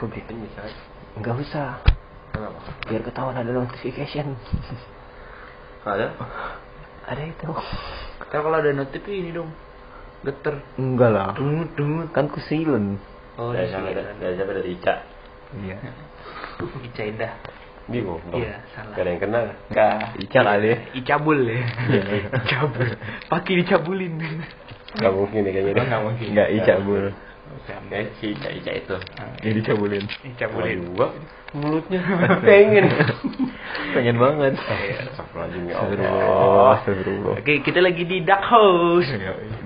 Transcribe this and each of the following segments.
Gue bisa. Enggak usah Kenapa? Biar ketahuan ada notification Ada? Ada itu Kan kalau ada notif ini dong. Geter. Enggak lah Dungut dungut. Kan ku silent Oh, Dari sana sini. ada. Dari siapa dari Ica? Iya Ica Indah. Bingung dong. Iya, salah. Gak ada yang kenal. Enggak Ica kali Icabul ya. Iya. Icabul. Pakai dicabulin. Gak mungkin nih kayaknya. Nggak mungkin. Enggak Ica Ya, si Ica, Ica itu. Ya dicabulin Dicabulin. Gua mulutnya pengen. Pengen banget Astagfirullahaladzim ya Allah. Astagfirullah Astagfirullah Oke, kita lagi di Dark House.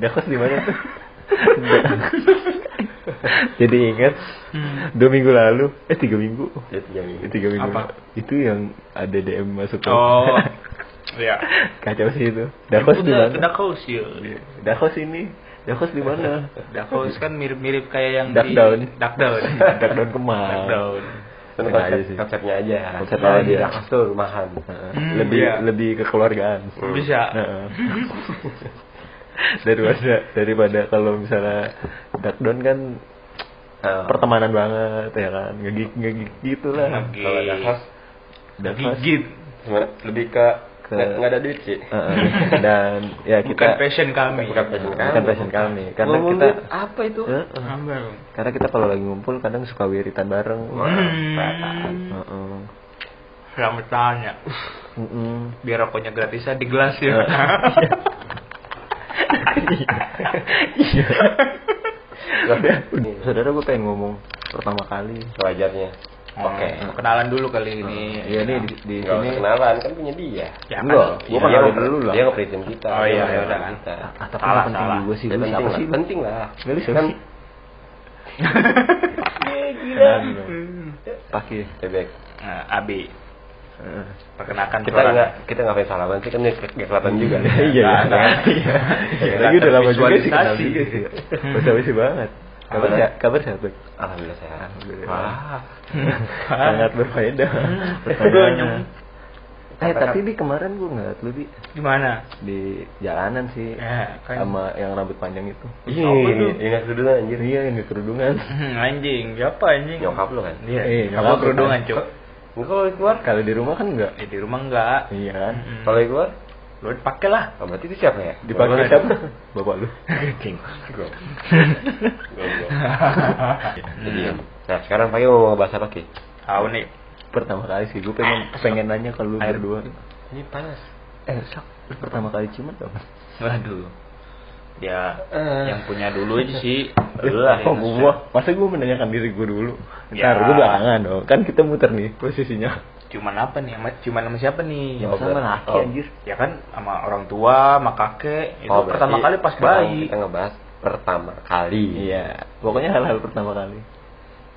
Dakos di mana tuh? Jadi ingat Hmm. dua minggu lalu, eh tiga minggu, Jadi yang Eh, tiga minggu Apa? itu yang ada DM masuk ke Oh. Ya. kacau sih itu. Dakos di mana? Dark House ya. Dakos ini, Dakos di mana? Dark House kan mirip-mirip kayak yang Dark di Down. Dark Down. Dark Down Kemang. Dark Down. Kan Enak aja konsep, sih. konsepnya aja. Konsepnya Kalau aja. di Dakas tuh rumahan. Heeh. Hmm, lebih iya. lebih kekeluargaan. Bisa. Heeh. daripada daripada kalau misalnya Dark Down kan Nah, pertemanan banget ya kan ngegig ngegig gitu lah Ngegig. Kalau Dakas Dakos Gigit. lebih ke Ke- nggak nggak ada duit sih. Heeh. dan ya Bukan kita passion kami. Bukan passion kami. bukan passion kami karena Ngomong kita duit, apa itu? Heeh. Ambil. karena kita kalau lagi ngumpul kadang suka wiritan bareng Hmm. Heeh. Selamat tanya. Heeh. Biar rokoknya gratisan di gelas ya. Iya. Saudara gue pengen ngomong pertama kali. Wajarnya. Oke, kenalan dulu kali ini. Iya nih di, di sini. kenalan kan punya dia. Ya Enggak, kan? gua kenalin dia dulu lah. Dia ngepritin kita. Oh, iya, ya udah kan. Ah, tapi Salah, nggak penting salah. juga sih. Ya, penting sih? penting lah. Nggak bisa Kan sih. Gila. Pakai. Cebek. Nah, Abi, Heeh. perkenalkan Kita suara. nggak kita ngapain salaman sih kan nggak nggak kelihatan juga. Iya, iya. Lagi udah lama juga sih kenal juga sih. Basi banget. Kabar sehat, kabar sehat, Bek? Alhamdulillah sehat. Alhamdulillah. Wah. Sangat berfaedah. Pertanyaannya. Eh, tapi Bi kemarin gue ngeliat lu Bi Gimana? di jalanan sih Ya, kan. sama yang rambut panjang itu. Iya, ini nggak kerudungan anjir. Iya, yang di kerudungan. Hmm, anjing, siapa anjing? Nyokap lu kan? Iya, Eh, nyokap nyokap kerudungan, kan. Cuk. Enggak kalau keluar. Kalau di rumah kan enggak. Eh, di rumah enggak. Iya kan? Hmm. Kalau keluar, Lu pakai lah. oh, berarti itu siapa ya? Dipakai Bapak siapa? Bapak lu. King. Jadi, nah sekarang pagi mau ngebahas apa ki? Tahu nih. Pertama kali sih gue pengen pengen nanya ke lu Air. berdua. Ini panas. Eh, sak, lu pertama kali ciuman dong? Waduh. Ya, Eh. yang punya dulu aja sih. Lah, oh, gua. Masa gua menanyakan diri gua dulu? Ya. Ntar gua belakangan dong. Kan kita muter nih posisinya. Cuman apa nih? Sama, cuman sama siapa nih? Ya, sama laki Oh. anjir. Ya kan sama orang tua, sama kakek. Itu Oh, pertama kali pas bayi. Kita ngebahas pertama kali. Iya, pokoknya hal-hal pertama kali.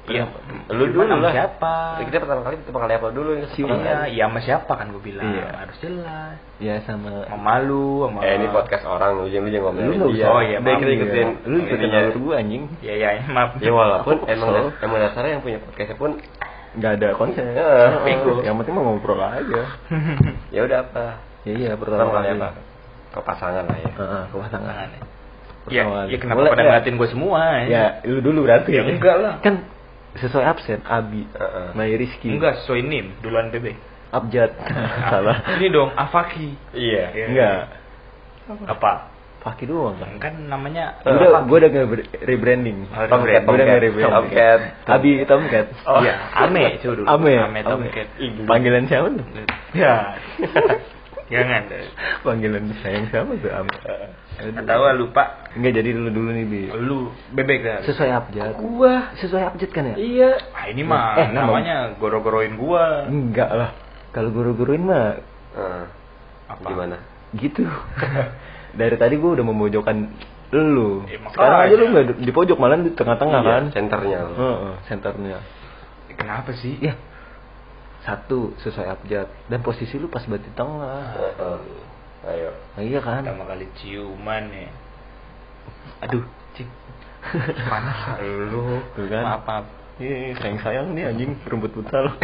Iya. Lu Cuman dulu sama lah. Siapa? Kita pertama kali pertama kali apa dulu yang Cium. Iya, iya sama siapa kan gue bilang. Iya. Harus jelas. Ya sama Sama lu, sama Eh ini podcast orang lu jangan lu jangan ngomongin lu dia. Oh, iya, Udah maaf. kita ikutin. Lu ikutin ininya. alur gua anjing. Ya ya, maaf. Ya walaupun emang emang dasarnya yang punya podcastnya pun Nggak ada konsep. Ya, bego. Yang penting mau ngobrol aja. ya udah apa? Ya iya Pertama kali apa? Ke pasangan lah ya. Heeh, ke pasangan. Ya, ya kenapa Boleh, pada ya. ngeliatin gue semua? Ya, lu dulu berarti. Ya, enggak lah. Kan sesuai absen Abi, Heeh. Mai Rizky, Enggak, sesuai nim, duluan PB. Abjad. Salah. Ini dong, Afaki. Iya. Ya. Enggak. Apa? Paki doang kan. Kan namanya Gua udah gua udah nge- rebranding. Oh, Tomcat, Gua udah Tomcat. nge-rebranding. Tomcat. Abi Tomcat. Oh, iya, Ame itu dulu. Ame. Ame Tomcat. Panggilan siapa tuh? Ya. Jangan. Panggilan sayang siapa tuh? Ame. Enggak tahu ah, lupa. Enggak jadi dulu dulu nih Bi. Lu bebek kan? Sesuai abjad. Gua. Sesuai abjad kan ya? Iya. Ah, ini mah Eh, nama- namanya goro-goroin gua. Enggak lah. Kalau guru-guruin mah Heeh. Apa? Gimana? gitu. Dari tadi gua udah memojokkan lu. Makanya. Sekarang aja lu nggak di pojok malah di tengah-tengah Iya, kan? Centernya lu. Heeh, senternya. Kenapa sih? Ya. Satu sesuai abjad dan posisi lu pas banget di tengah. Heeh. Ayo. Nah, iya kan? Pertama kali ciuman ya. Aduh, Cik. Panas lu. Tuh kan. Maaf, maaf. Iya, sayang sayang nih anjing rumput butal.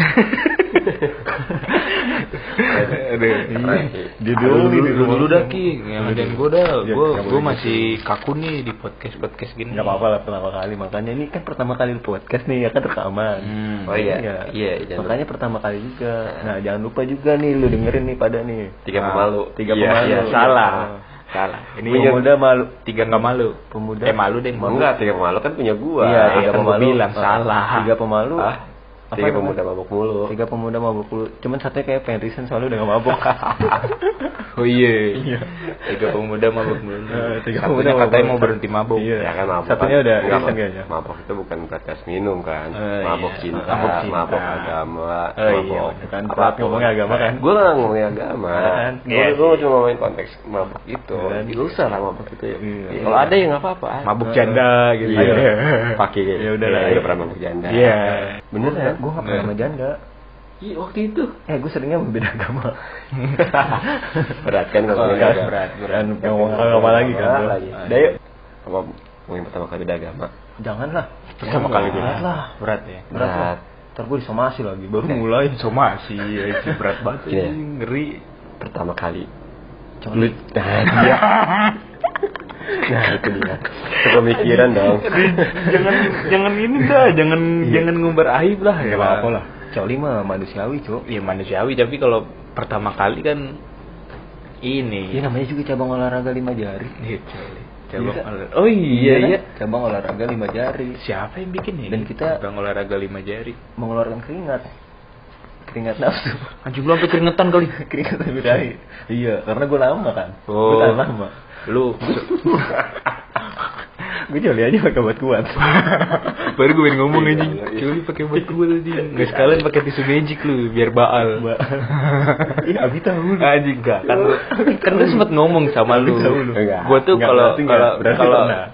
Aduh, Iya. Dia Dulu, dulu nih di dulu, rumah. dulu dah ki, ngeludahin gue dah, Ya, gue nggak gue masih kaku nih di podcast podcast gini. Gak apa-apa lah pertama kali makanya ini kan pertama kali podcast nih ya kan rekaman. Hmm. Oh iya, iya, jangan Makanya pertama kali juga. Nah jangan lupa juga nih lu dengerin nih pada nih. Tiga Ah, pemalu. Tiga Iya, pemalu. iya. salah, Oh. Salah. Ini Ini pemuda malu. tiga nggak malu. Pemuda. Eh malu deh. Enggak, tiga pemalu kan punya gua. Iya, kan tiga gua pemalu. bilang, Ah, salah. Tiga pemalu. Ah, Apa tiga namanya? pemuda mabuk mulu. Tiga pemuda mabuk dulu. Cuman satunya kayak pengen resign soalnya udah gak mabuk. Oh iya. Tiga pemuda mabuk dulu. Eh, tiga Satunya pemuda katanya mabuk. mau berhenti mabuk. Iya. Ya kan mabuk. Satunya kan. udah resign kayaknya. Mabuk itu bukan batas minum kan. Eh, mabuk iya. cinta, Mabuk mabuk, cinta. agama, Oh, iya, mabuk kan. apa pun. Berat ngomongnya agama kan. Gue gak ngomongin agama. Kan. Gue Iya gue cuma ngomongin konteks mabuk itu. Kan. Gak usah lah mabuk itu ya. Iya. Ya, Kalau ada ya nggak apa-apa. Mabuk janda gitu. Iya. Pakai. Ya udah lah. Udah pernah mabuk janda. Iya. Bener ya? Gue gak pernah Bener. sama janda. Iya waktu itu. Eh gue seringnya sama beda agama. Berat kan Oh, ngomongin iya, berat, berat. Dan ngomong agama lagi kan. Lagi. Ah, Udah yuk. Apa ngomongin pertama kali beda agama? Janganlah. Pertama kali Berat beda. lah. Berat ya. Berat. Berat. Ntar gue disomasi lagi. Baru mulai. Somasi, ya, itu berat banget. Gini Ngeri. Pertama kali. Coli. Nah, dia. nah, itu dia. Pemikiran dong. jangan jangan ini dah, jangan Iya. jangan ngumbar aib lah. Gak apa-apa lah. Coli mah manusiawi cok. Ya manusiawi, tapi kalau pertama kali kan ini. Iya namanya juga cabang olahraga lima jari. Iya. Iya, Cabang olahraga. Oh iya kan? iya. Cabang olahraga lima jari. Siapa yang bikin ya? Dan kita- Cabang olahraga lima jari. Mengeluarkan keringat. Keringat nafsu. Anjing lu sampai keringetan kali. keringat birahi. Iya, karena gue lama kan. Oh. Gue tahan lama. Lu gue joli aja pakai buat kuat. baru gue ngomong Iya, anjing. iya. Coli pakai buat gue anjing. Enggak sekalian pakai tisu magic lu biar baal. Iya, Abi tahu. lu. Anjing enggak kan lu kan gue sempet ngomong sama lu. Lu. Gue tuh kalau kalau Berarti kalau enggak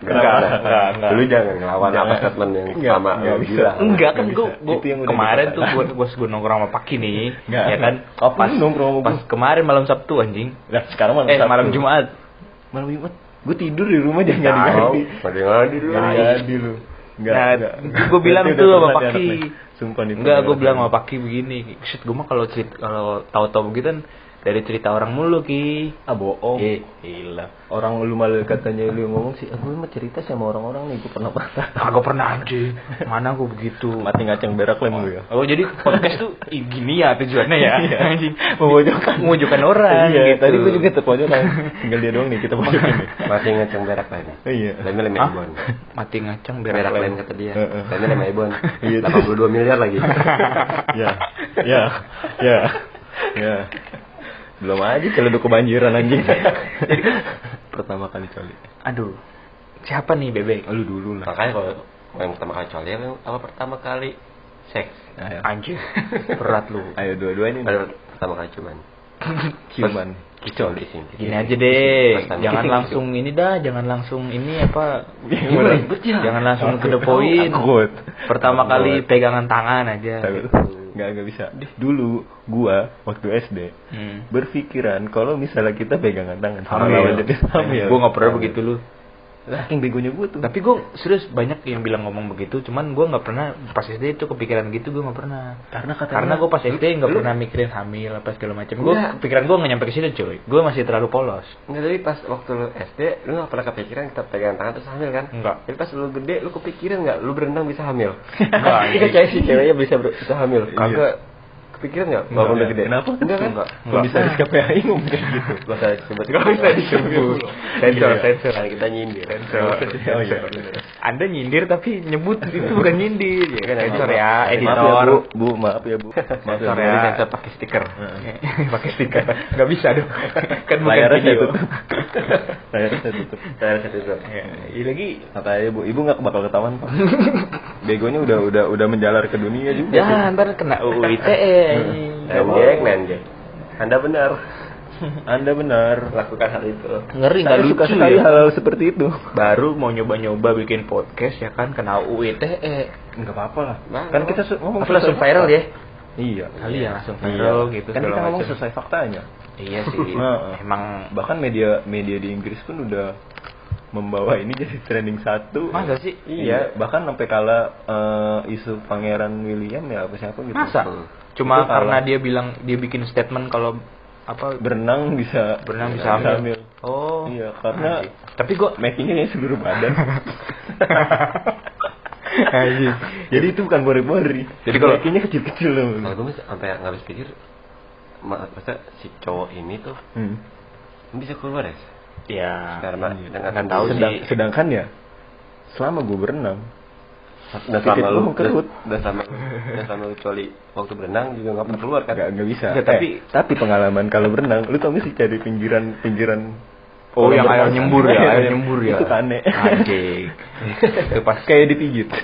enggak. Lu jangan ngelawan apa statement yang sama enggak lu bisa. bilang. Enggak kan Nggak gue yang kemarin tuh gue gue gue nongkrong sama Paki nih Nggak. ya kan Kapan pas nongkrong pas kemarin malam Sabtu anjing sekarang malam eh malam Jumat Malam Jumat. Gue tidur di rumah jangan Tahu. ganti-ganti. Pada ngadi lu. Jangan ganti lu. Enggak, Nah, enggak. gua bilang tuh sama pernah Paki. Sumpah nih. enggak gue bilang sama Paki begini shit gue mah kalau cerita kalau tahu-tahu begitu kan dari cerita orang mulu ki Ah bohong. eh gila Orang lu malah katanya lu ngomong sih, ah, gue mah cerita sama orang-orang nih, gue pernah pernah. kagak pernah anjing mana gue begitu Mati ngaceng berak lem lu ya. Oh jadi podcast tuh gini ya tujuannya ya anjing Memojokkan. memojokkan orang Iya, gitu. tadi gue juga terpojokan. Tinggal dia doang nih kita pojokin nih. Masih ngeceng berak lagi. Iya. Lemnya lem ebon. mati ngacang Berak berak lem lem kata dia. Lemnya lem ebon. Iya. 82 miliar lagi. Ya, ya, ya, ya. Belum aja celeduk kebanjiran anjing. Jadi kan pertama kali coli. aduh siapa nih bebek Lu dulu lah. Makanya kalau yang pertama kali coli kalau pertama kali seks. Ayo, anjing berat lu ayo dua-duanya nih. Pada pertama kali cuman. Ciuman. Coli sih. gini aja deh jangan langsung ini dah jangan langsung ini apa ya. jangan langsung to the point pertama kali pegangan tangan aja gitu. Nggak, nggak bisa. Dulu gua waktu SD hmm. berpikiran kalau misalnya kita pegangan tangan sama lawan jenis hamil. gue nggak pernah begitu lu Saking begonya gua tuh. tapi gue serius banyak yang bilang ngomong begitu cuman gue nggak pernah pas SD itu kepikiran gitu gue nggak pernah karena katanya karena gue pas SD nggak pernah mikirin hamil apa segala macam gue Enggak. pikiran gue nggak nyampe ke situ cuy gue masih terlalu polos Enggak tapi pas waktu lu SD lu gak pernah kepikiran kita pegangan tangan terus hamil kan? Enggak. Jadi pas lu gede lu kepikiran nggak lu berenang bisa hamil? Enggak, Iya anjing. kayak si ceweknya bisa bisa hamil. Iya. Kagak kepikiran nggak? Enggak, Kalau udah enggak. gede. Kenapa? Enggak kan? Enggak. Kalau bisa di KPI ngomong kayak gitu. Gak usah disebut. Nggak bisa disebut. Sensor, Iya. sensor. Kita nyindir. Sensor. Oh iya. anda nyindir tapi nyebut itu bukan nyindir ya kan sensor ya ya editor bu, bu maaf ya bu. Maaf sensor ya sensor pakai stiker. pakai stiker nggak bisa dong kan bukan saya video tutup. Layarnya saya tutup. Saya satu itu. Ya, ini lagi Kata bu, ibu nggak bakal ketahuan pak. Begonya udah udah udah menjalar ke dunia juga. ya ntar kena UU ITE Nggak boleh, nggak Anda benar. Anda benar. Lakukan hal itu. ngeri nggak Saya lucu suka sekali ya hal-hal seperti itu. baru mau nyoba-nyoba bikin podcast ya kan kena UU ITE Enggak apa-apa lah. Bang, Kan kita ngomong langsung viral ya Iya. kali ya langsung Iya. viral gitu Kan kita ngomong sesuai faktanya. iya sih Heeh. emang Bahkan media media di Inggris pun udah membawa ini jadi trending satu. Masa sih? Iya, bahkan sampai kala eh, isu Pangeran William ya apa siapa gitu. Masa? Cuma Itu karena kalah. dia bilang dia bikin statement kalau apa berenang bisa berenang bisa hamil. Oh. Iya, karena Tapi gua mackingnya kayak seluruh badan. Jadi itu bukan bori-bori. Jadi kalau- mackingnya kecil-kecil loh. Kalau gue masih sampai nggak habis pikir, ma- masa si cowok ini tuh Hmm. bisa keluar ya? ya Karena Iya. dengan tahu Sedang, sih. sedangkan ya selama gue berenang Titik selama lu kerut. dan selama dan selama lu kecuali waktu berenang juga nggak pernah keluar kan? Gak, nggak bisa. Nggak, tapi- Eh, tapi pengalaman kalau berenang, lu tau gak sih cari pinggiran pinggiran Oh, yang air nyembur ya, Iya, air nyembur ya. Itu kane. Anjing. Itu pas Kayak dipijit.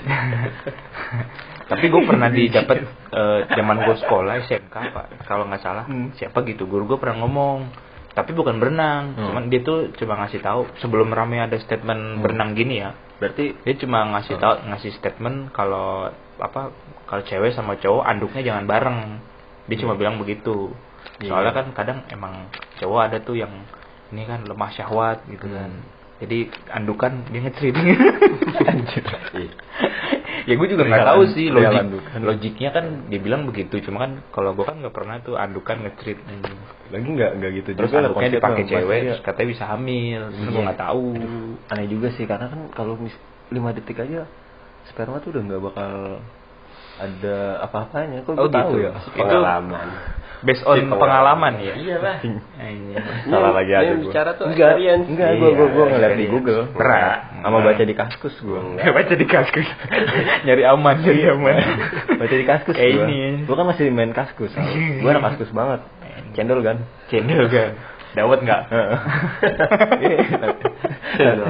Tapi gue pernah didapat eh, zaman gue sekolah SMK pak, kalau nggak salah Hmm. siapa gitu guru gue pernah ngomong. Tapi bukan berenang, Hmm. cuman dia tuh cuma ngasih tahu sebelum rame ada statement berenang gini ya. Berarti Dia cuma ngasih tahu ngasih statement kalau apa kalau cewek sama cowok anduknya jangan bareng. Dia cuma bilang begitu. Iya. Soalnya kan kadang emang cowok ada tuh yang ini kan lemah syahwat gitu kan. Jadi andukan dia ngecerit. Iya. ya gue juga nggak tahu sih logik andukan. logiknya kan dibilang begitu cuma kan kalau gue kan nggak pernah tuh andukan ngecerit lagi nggak nggak gitu terus juga anduknya dipakai cewek Maksudnya, terus katanya bisa hamil terus gue Iya. nggak tahu aneh juga sih karena kan kalau 5 detik aja sperma tuh udah nggak bakal ada apa-apanya kok Oh, gue tahu gitu. ya Itu- Pengalaman. based on pengalaman. pengalaman ya Iya lah. Anjir. salah lagi aja gua. bicara tuh enggak experience. enggak gue gue gue Iya, ngeliat di experience. Google Pernah. sama baca di kaskus gue Enggak. baca di kaskus nyari aman nyari aman baca di kaskus ini. gue kan masih main kaskus gue anak kaskus banget cendol kan cendol kan dawet nggak?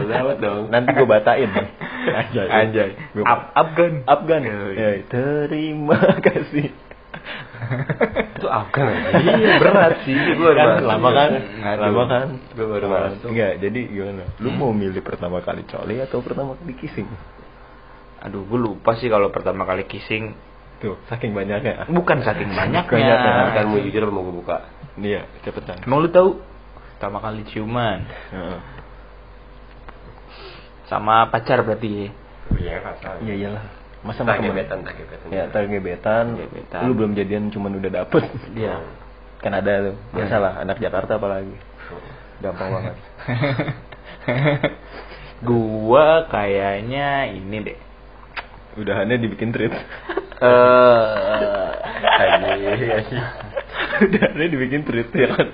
Dawet dong. nanti gue batain anjay. Anjay. Up up kan Afgan. Oh, ya, terima kasih. Itu Afgan iya berat sih. Gua kan baru lama kan? Lama kan? Gua baru masuk. enggak jadi gimana? Lu Hmm. mau milih pertama kali coli atau pertama kali kissing? Aduh gue lupa sih kalau pertama kali kissing. Tuh saking banyaknya. Bukan saking Banyaknya. banyaknya. Kan mau jujur mau gue buka. iya cepetan. Emang lu tahu pertama kali ciuman. Heeh. sama pacar berarti Iya kasar. iya iyalah. Masa Tak sama temen? gebetan, tak gebetan. ya tak gebetan. Gebetan. lu belum jadian cuman udah dapet. Iya. kan ada tuh. Biasalah anak Jakarta apalagi. Gampang banget. Gua kayaknya ini deh. Udahannya dibikin treat. Eh udahannya dibikin treat ya kan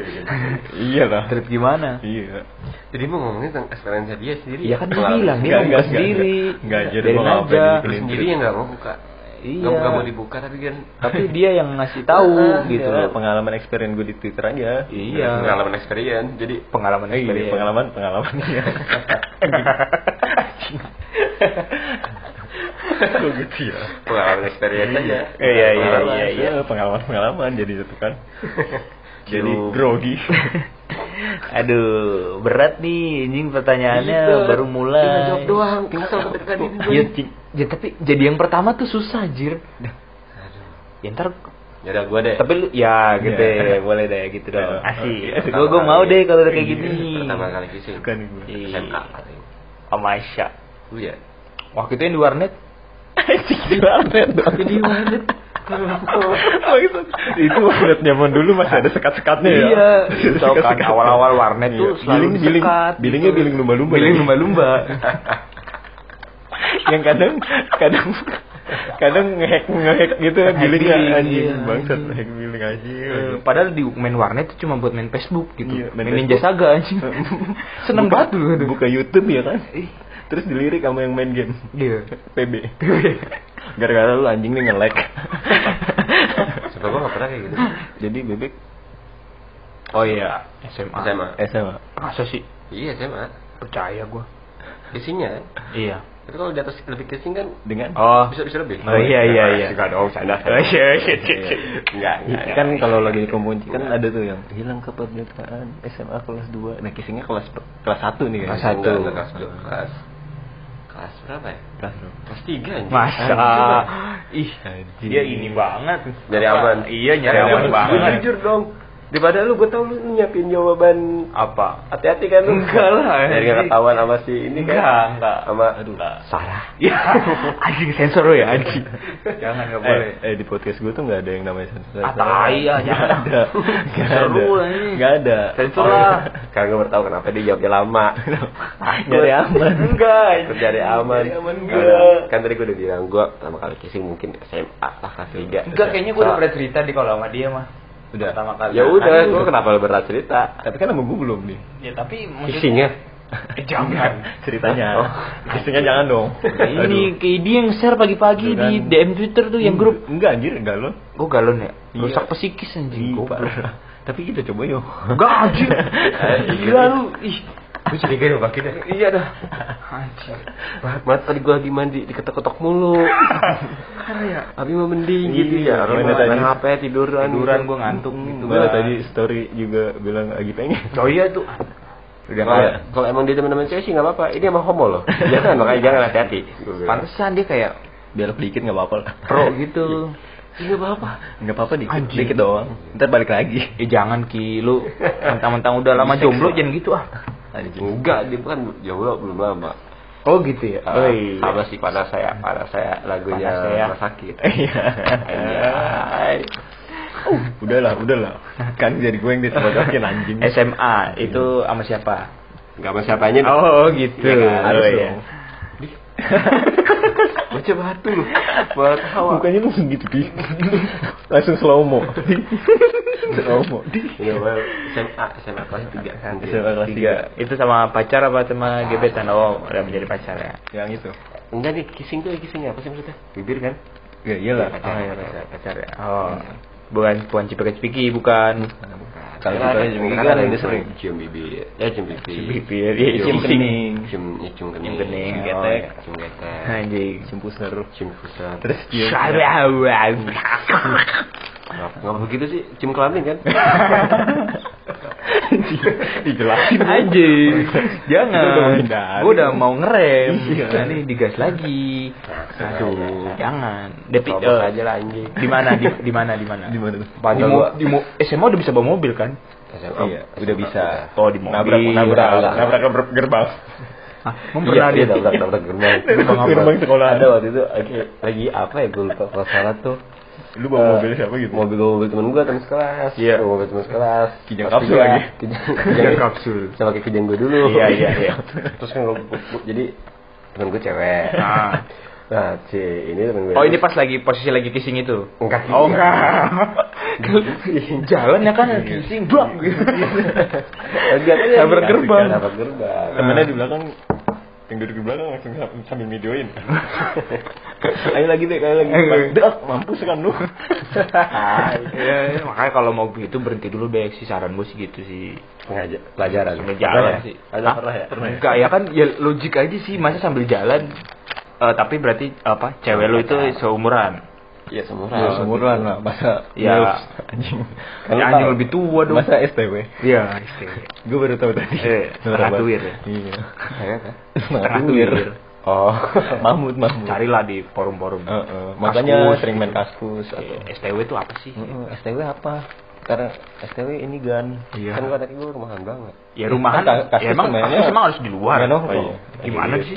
iya lah Trip gimana iya Jadi mau ngomongin tentang experience dia sendiri. Iya kan dia bilang dia mau enggak, sendiri. jadi nggak aja. apa-apa Lu sendiri yang nggak mau buka. Iya. Nggak nggak mau dibuka tapi kan Tapi dia yang ngasih tahu gitu Iya, loh. pengalaman experience gue di Twitter aja Iya. pengalaman experience. Jadi Pengalaman iya, experience. pengalaman pengalaman iya kok gitu ya pengalaman experience aja. Iya, iya, Pengalaman, iya, iya. pengalaman pengalaman jadi itu kan jadi grogi Aduh, berat nih anjing pertanyaannya Ribet. baru mulai. Tinggal jawab doang, tinggal sama dekat ini. Iya, ya, tapi jadi yang pertama tuh susah, Jir. Ya ntar Ya udah gua deh. tapi lu ya gitu Iya. ya, boleh deh gitu dong. Iya. Asik. Iya. Gue gue mau deh kalau udah kayak Iya. gini. Pertama kali. Suka nih gue. Iya. SMA katanya. Sama Aisyah. Lu ya. Waktu itu yang di warnet. di warnet Di warnet. Itu warnet zaman dulu masih ada sekat-sekatnya ya Iya, tau kan Sekat-sekat. awal-awal warnet tuh Iya. selalu biling biling bilingnya gitu. biling lumba-lumba Biling lagi. lumba-lumba. Yang kadang kadang kadang ngehack ngehack gitu ya billing, anjing iya. bangsat hack billing aja Eh, Padahal di main warnet itu cuma buat main Facebook gitu. Iya, main main, Ninja. Saga anjing. Seneng Buka- banget dulu. buka YouTube ya kan terus dilirik sama yang main game Iya. PB gara-gara lu anjing nih nge-lag Coba gua nggak pernah kayak gitu. jadi bebek Oh iya, SMA. SMA. SMA Masa sih? Iya SMA. Percaya gua. Kissingnya kan. Iya. Tapi kalau di atas lebih kissing kan dengan Oh. bisa bisa lebih. Oh iya iya iya. Enggak dong, canda. Oh iya iya iya. Enggak, enggak. kan kalau lagi di kompunci kan ada tuh yang hilang keperdekaan SMA kelas 2 nah kissingnya kelas kelas 1 nih Kelas kan satu. Enggak, enggak, kelas dua. kelas kelas berapa ya? kelas berapa? Kelas tiga anjing. Masa ih dia ini banget. Apa? aman. Iya nyari aman. banget. Jujur dong. Daripada lu gue tau lu nyiapin jawaban Apa? hati-hati kan lu. Enggak lah, Dari nggak ketahuan sama si ini kan. Enggak, enggak. Sama Aduh. Sarah. Ya, anjing sensor lu ya anjing. Jangan nggak boleh. Eh, eh, di podcast gue tuh nggak ada yang namanya sensor. Ah, tai ya, jangan. ada. Seru ada. Nggak ada. Sensor lah. Sekarang gue baru tahu kenapa dia jawabnya lama. Nyari aman. Enggak. Cari aman. Enggak. Kan tadi gue udah bilang gue pertama kali kissing mungkin SMA lah kelas 3. Enggak, kayaknya gue udah pernah cerita di kalau sama dia mah. Udah. Pertama kali. Ya udah, gue kenapa lu berat cerita? Tapi kan sama gue belum nih. Ya tapi maksudnya- Kissingnya? Eh, jangan. Ceritanya. Oh. Kissingnya jangan dong. Ini kayak dia yang share pagi-pagi kan. di DM Twitter tuh yang grup. Enggak anjir, enggak lo. Gue galon ya. Iya. Rusak psikis anjing. Iya. Tapi kita coba yuk. Enggak anjing. Eh, Gila lu. Ih. Gue curiga dong kaki dah. Iya dah. Anjing. Banget banget tadi gue lagi mandi diketok-ketok mulu. Karena ya. Abi mau mending gitu Iya, ya. Orang main tadi? HP tiduran. Tiduran gitu. gue ngantuk gitu. Malah Bang. tadi story juga bilang lagi pengen. Oh iya tuh. Udah Kalau kalau emang dia teman-teman cewek sih nggak apa-apa. Ini emang homo loh. Jangan makanya jangan hati-hati. Pantesan dia kayak Belok dikit nggak apa-apa lah. pro gitu. Iya apa-apa. Nggak apa-apa dikit, Anjing. dikit doang. Ntar balik lagi. Eh jangan ki lu mentang-mentang udah lama jomblo jangan gitu ah. Enggak, dia kan jomblo belum lama. Oh gitu ya. Ah, Oh iya. Sama sih pada saya, pada saya lagunya Panas saya. Rumah Sakit. Iya. Anjay. udahlah, udahlah. Kan jadi gue yang disebagakin anjing. SMA itu sama siapa? Enggak sama siapanya. Oh gitu. Iya kan, harus Oh, iya. Baca batu lu. Buat hawa. Mukanya langsung gitu, Pi. langsung slow mo. slow mo. Iya, well, SMA, SMA kelas 3. SMA kelas Tiga. Itu sama pacar apa sama gebetan? Oh, udah menjadi pacar ya. Yang itu. Enggak nih, kissing tuh kissing apa sih maksudnya? Bibir kan? Ya iyalah. Oh, iya, pacar, pacar ya. Oh. Bukan puan cipika-cipiki, bukan. Kalau Karena kita ada- juga karena kan ada sering. cium bibir. Ya cium bibir. Bibir, iya, Cium cium kening. Cium, ya, cium kening. Cium kening, Oh, getek. iya, Cium getek. Anjing. Cium pusar. Cium pusat. Terus cium. Ngapa begitu sih? Cium kelamin kan? Dijelasin. Udah Jangan. Gue udah mau ngerem. Iya. Nah, ini digas lagi. Aduh, jangan. Depi eh, aja lah anjing. di mana di di mana di mana? Di mana? Di, Padahal mo- di mo- SMA udah bisa bawa mobil kan? SMA. Iya, udah bisa. Oh, di mobil. Nabrak, nabrak, Nabrak. nabrak, nabrak gerbang. Ah, Iya, pernah dia nabrak nabrak gerbang. Gerbang sekolah. Ada waktu itu lagi apa ya gue lupa salah tuh. Lu bawa Eh, mobil siapa gitu? Mobil mobil temen gue temen sekelas. Iya. Bawa mobil temen sekelas. Kijang Kelas kapsul lagi. Kijang, Kijang kapsul. Sama kayak kijang gue dulu. Iya, iya, iya. Terus kan gua- gua- jadi temen gue cewek. Ah. Nah, si ini temen gue. Oh, ini pas lagi posisi lagi kissing itu. enggak Oh, enggak. Jalan ya kan Iya. kissing, blok gitu. Enggak, Nabrak gerbang. Nabrak gerbang. Temennya di belakang yang duduk di belakang langsung sam- sambil videoin. ayo lagi deh, ayo lagi. Eh. Dek, mampus kan lu. Ya, makanya kalau mau gitu berhenti dulu deh sih saran gue sih gitu sih. Sengaja pelajaran. Sambil jalan ya? sih. Ada pernah ya? Pernah ya? Enggak ya kan ya logik aja sih masa sambil jalan. Eh, tapi berarti apa? Cewek lu itu seumuran. Iya, semua. Ya, seumuran lah, masa Ya. anjing. Ya, lu anjing lebih tua dong. Masa STW. Iya, istilah. Gue baru tahu tadi. Eh, setengah Norak banget. tuir ya? Iya. Saya kan? Setengah Setengah tuir. tuir. Oh. Mahmud, Mahmud. Carilah di forum-forum. Heeh, makanya Kaskus. sering main kaskus atau Eh, STW itu apa sih? Heeh, STW apa? Karena STW ini gan. Iya. Kan gua tadi gua rumahan banget. Ya rumahan, Kan ya emang emang harus di luar. Iya, nongkrong. Oh, iya. Gimana Iya. sih?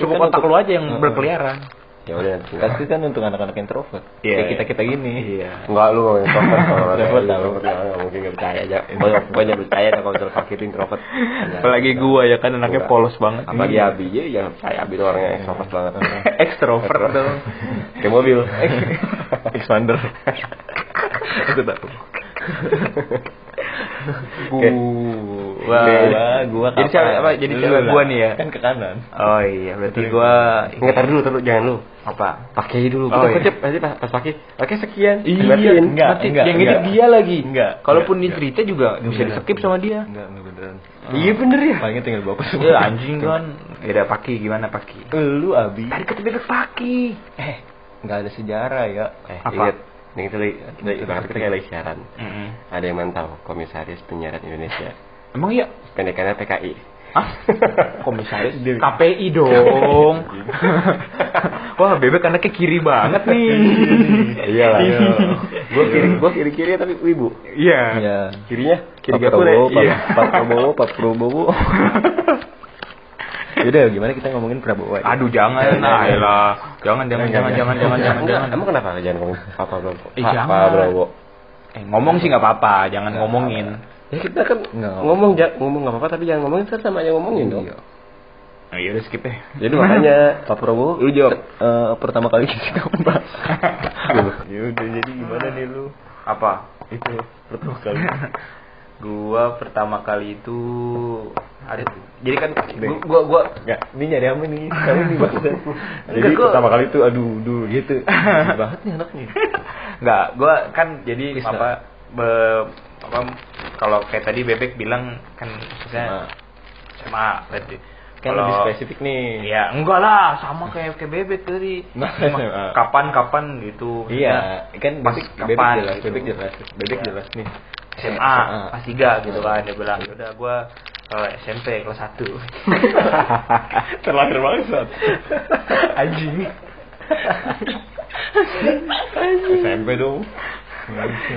Cukup kan otak lu aja yang Heeh. berkeliaran. Ya udah nanti. Kaskus kan untuk anak-anak introvert. Iya. Kayak kita-kita gini. Iya. Enggak lu introvert kalau Introvert tahu. tahu. Enggak mungkin enggak percaya aja. Banyak banyak percaya kalau introvert itu introvert. Apalagi gua ya kan anaknya polos banget. Apalagi Abi ya yang percaya Abi itu orangnya ekstrovert banget. Extrovert dong. Kayak mobil. Expander. Itu tahu. Oke. Gua, Gua, gua jadi cewek apa? Jadi cewek lah. gua nih ya. Kan ke kanan. Oh iya, berarti gua Enggak tar dulu, tar dulu jangan lu. apa? Pakai dulu. Oh, iya. kocep nanti pas, pas pakai. Oke sekian. Iya, enggak, nanti enggak, yang ini enggak. dia lagi. Enggak, Kalaupun enggak, dia cerita juga bisa di skip sama dia. Enggak, enggak beneran. Iya bener ya. Palingnya tinggal bawa ke Ya anjing kan. Beda paki gimana paki? Lu Abi. Tadi kata bebek paki. Eh, enggak ada sejarah ya. Eh, Apa? Nih itu lagi, lagi, bahkan kita kayak lagi siaran. Ada yang mantau Komisaris Penyiaran Indonesia. Emang iya? Pendekannya PKI. Hah? Komisaris KPI dong. Wah, bebek anaknya kiri banget nih. Iya lah. Gue kiri, gue kiri kiri tapi wibu. Iya. Iya. Kirinya kiri. Prabowo, Pak, Iya. Pak Prabowo, Pak Prabowo. Yaudah, gimana kita ngomongin Prabowo aja? Aduh, jangan lah, elah. Jangan, jangan, jangan, jangan, jangan, jangan, jangan. Emang kenapa jangan ngomong Papa Prabowo? Eh, Pak jangan. Prabowo. Eh, ngomong sih nggak apa-apa, jangan ngomongin. Ya kita kan Nggak. ngomong ngomong nggak apa-apa tapi jangan ngomongin kan sama aja ngomongin dong. Iya. Nah, iya udah skip ya. Jadi makanya Pak Prabowo Lu jawab eh, pertama kali kita kamu bahas. Yaudah, jadi gimana nih lu? Apa? Itu pertama kali. Gua pertama kali itu ada jadi kan gua gua, gua Enggak, ini nyari apa nih? Kamu nih bahasa. Jadi gua- pertama kali itu aduh, aduh gitu. banget nih anaknya. nggak gua kan jadi Bisa. apa be- apa kalau kayak tadi bebek bilang kan maksudnya sama berarti Kan lebih spesifik nih. Ya enggak lah, sama kayak kayak bebek tadi. Nah, Cuma SMA. Kapan-kapan gitu. Iya, kan pas bebek, kapan bebek jelas, gitu. bebek jelas, bebek Iya. jelas nih. SMA, kelas 3 gitu kan dia bilang, "Udah gua eh, SMP kelas 1." Terlahir bangsat. Anjing. SMP dong.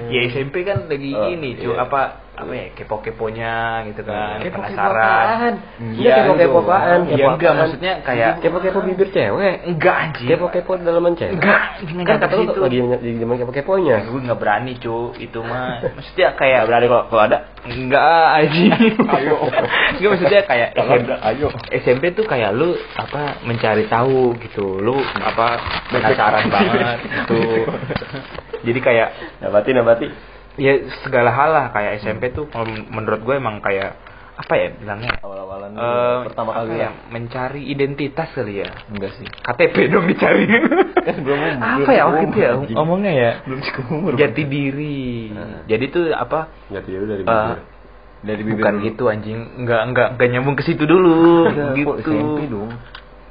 Ya SMP kan lagi Oh, ini, iya. cu apa apa ya kepo-keponya gitu kan, Kepo-kepo penasaran. apaan? Iya, Iya, kepo-kepo apaan? Iya Kepo enggak maksudnya kayak kepo-kepo bibir cewek. enggak anjing. Kepo-kepo dalaman cewek. Enggak, Kan kata lu lagi di zaman kepo-keponya. gue nggak berani cu itu mah maksudnya kayak Nggak berani kok kalau ada. enggak aja Ayo. enggak maksudnya kayak ayo. SMP tuh kayak lu apa mencari tahu gitu lu apa penasaran banget gitu jadi kayak Nabati nabati. Ya segala hal lah kayak SMP tuh kalau menurut gue emang kayak apa ya bilangnya Awal-awalan Eh, pertama kali ya mencari identitas kali ya Enggak sih. KTP dong dicari Kan belum apa belum ya umur, waktu itu ya anjing. ngomongnya ya Belum cukup umur. jati diri Nah. jadi tuh apa Nggak tahu dari bibir. Dari bibir bukan dulu. gitu anjing nggak nggak nggak nyambung ke situ dulu Enggak, gitu kok SMP dong.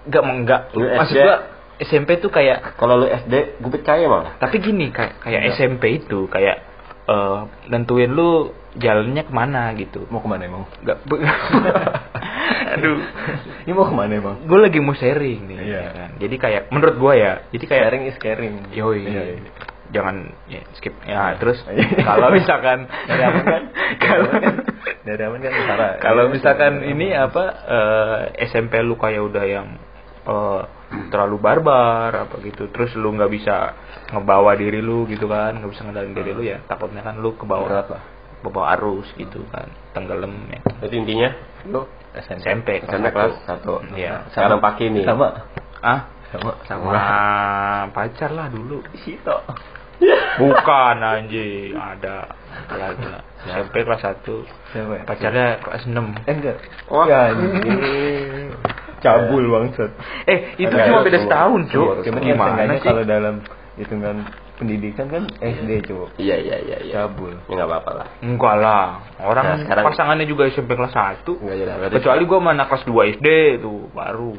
nggak mau nggak Lu maksud SD? gua SMP tuh kayak Kalau lu SD, gue percaya malah. tapi gini kayak kayak Enggak. SMP itu kayak eh nentuin lu jalannya ke mana gitu Mau ke mana emang? nggak aduh Ini mau ke mana emang? gue lagi mau sharing nih Iya. ya kan. jadi kayak menurut gua ya jadi kayak Sharing is caring. Yoi. Iya, iya. Jangan ya, skip. Ya, terus Iya. kalau misalkan Dari aman kan? kalau Dari aman kan? Kalau Iya, misalkan iya. ini apa eh, SMP lu kayak udah yang eh, terlalu barbar apa gitu. Terus lu nggak bisa ngebawa diri lu gitu kan, nggak bisa ngendalin diri lu ya. Takutnya kan lu ke bawah Berat lah. bawa arus gitu kan, tenggelam ya. Jadi intinya Lu SMP. SMP SMP kelas satu. Iya. Sekarang paki nih. Sama. Ah, Sama. sama pacar lah dulu. Sito. Bukan anjing, ada lagi. SMP kelas 1. Siapa ya? Pacarnya kelas 6. Eh, enggak. Wah. Ya. Cabul bangsat. Eh, itu Enggak, cuma itu beda keluar. setahun, Cuk. Gimana sih? kalau dalam hitungan pendidikan kan SD, Cuk. Iya iya iya iya. Cabul. Ya nggak apa-apa lah. Enggak lah. Orang Nah, sekarang- pasangannya juga SMP kelas 1. Enggak. Kecuali gua mana kelas 2 SD tuh baru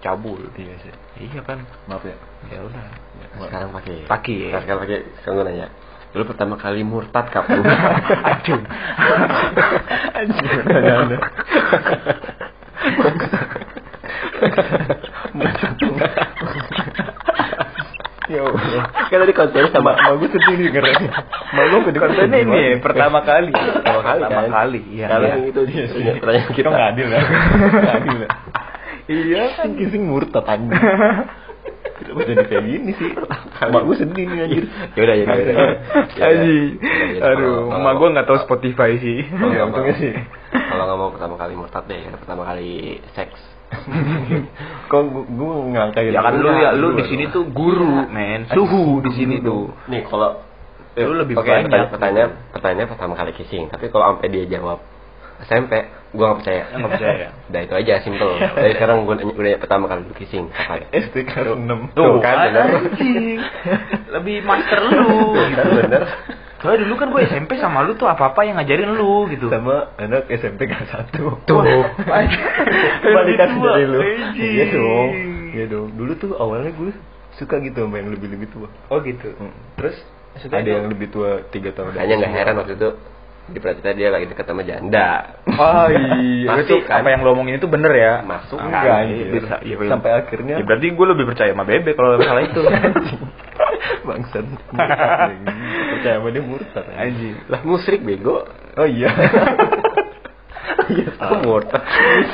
cabul. Iya sih. Iya kan. Maaf ya. Ya udah. Nah, sekarang pakai. Pakai ya. Nah, sekarang pakai. Sekarang gue nanya. Dulu pertama kali murtad kapan? Aduh. Ada. Ya Allah. kan tadi kontennya sama. Sama gue nih karena Mak gue kedua Kontennya ini ya, pertama kali. Pertama kali Pertama kali, iya. Kalau Iya. yang itu dia punya pertanyaan Kita nggak adil ya. Adil ya. Iya kan. Kan kissing murtad anjing. Kenapa jadi kayak gini sih? Mak gue sedih nih anjir. Ya udah ya udah. Aji. Aduh, emak gua nggak tahu Spotify sih. Ya, untungnya sih. Kalau nggak mau pertama kali murtad deh, pertama kali seks. Kok gue ngangkain Ya kan lu ya lu di sini tuh guru, men. Suhu di sini tuh. Nih kalau Lu lebih Oke, banyak. pertanyaan, pertanyaan, pertanyaan pertama kali kissing. Tapi kalau sampai dia jawab SMP, gua nggak percaya. Nggak percaya. Udah itu aja simple. Dari sekarang gua nanya- udah pertama kali lu kissing. SD kelas 6 Tuh kan, bener. Lebih master lu gitu. bener. Soalnya dulu kan gue SMP sama lu tuh apa-apa yang ngajarin lu gitu. sama anak SMP kelas 1 Tuh. kebalikan dari lu iya dong iya dong dulu tuh awalnya gue suka gitu sama yang lebih lebih tua Oh gitu. Hmm. Terus maksudnya ada yang lebih tua tiga tahun Makanya nggak heran waktu itu di ternyata dia lagi deket sama janda. Oh iya, itu kan? apa yang lo omongin itu bener ya? Masuk Ah, enggak, iya, anjir. bisa. Iya, iya. Sampai akhirnya Ya berarti gue lebih percaya sama Bebe kalau masalah itu. Murtad. Percaya sama dia murtad. anjing. Anjing. Lah musrik bego. Oh iya. Iya, Kok murtad?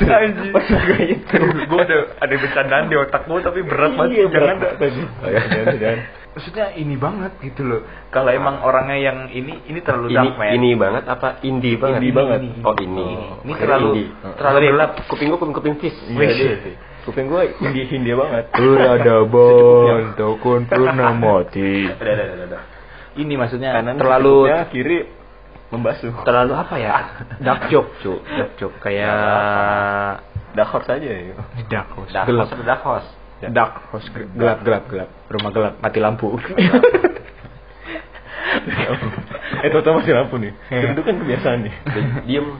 Anjing. Pas gue itu. gue ada ada bercandaan di otakmu tapi berat banget. Iya, berat. Oh, iya, jangan. Maksudnya ini banget gitu loh. Kalau emang orangnya yang ini ini terlalu Ini dark man. ini banget apa indie banget? Indie banget. Oh ini. Ini Kira terlalu indie. terlalu gelap. Kuping gua kuping kuping fish. Iya, Wih. dia. Kuping gue India Hindia banget. Peradaban takun pernah mati. Udah, udah, udah, udah. Ini maksudnya Kanan terlalu kiri membasuh. terlalu apa ya? Dark joke, cu. Dark joke kayak Dark horse aja ya. dark. Horse Dark Horse? Dark house gelap gelap gelap. Rumah gelap, mati lampu. eh, tau masih lampu nih. Itu kan kebiasaan nih. Diem.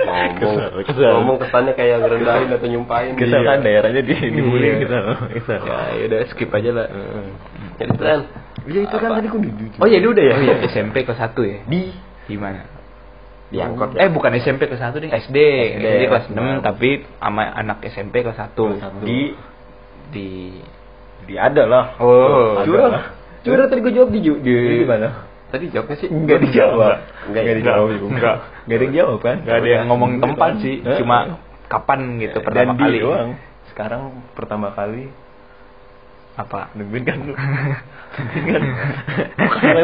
ngomong Kesel, kesel. ngomong kesannya kayak ngerendahin atau nyumpahin Kita Iya. kan daerahnya di dibully Iya. kita. Kita. ya udah skip aja lah. jadi tren Iya itu kan tadi gue di Oh jadi udah ya? Oh iya SMP kelas 1 ya? di Di mana? diangkut Eh bukan SMP kelas 1 deh, SD. SD, SD kelas kelas 6 tapi sama anak SMP kelas 1. di di di ada lah. Oh, lah. curang tadi gue jawab di di Di mana? tadi jawabnya sih Enggak dijawab. Enggak, Enggak dijawab. Enggak. Enggak. Enggak ada yang jawab kan? Gak ada yang ngomong tempat sih, cuma kapan gitu Dan pertama di kali. doang. Sekarang pertama kali Apa? nungguin kan lu. Nungguin kan.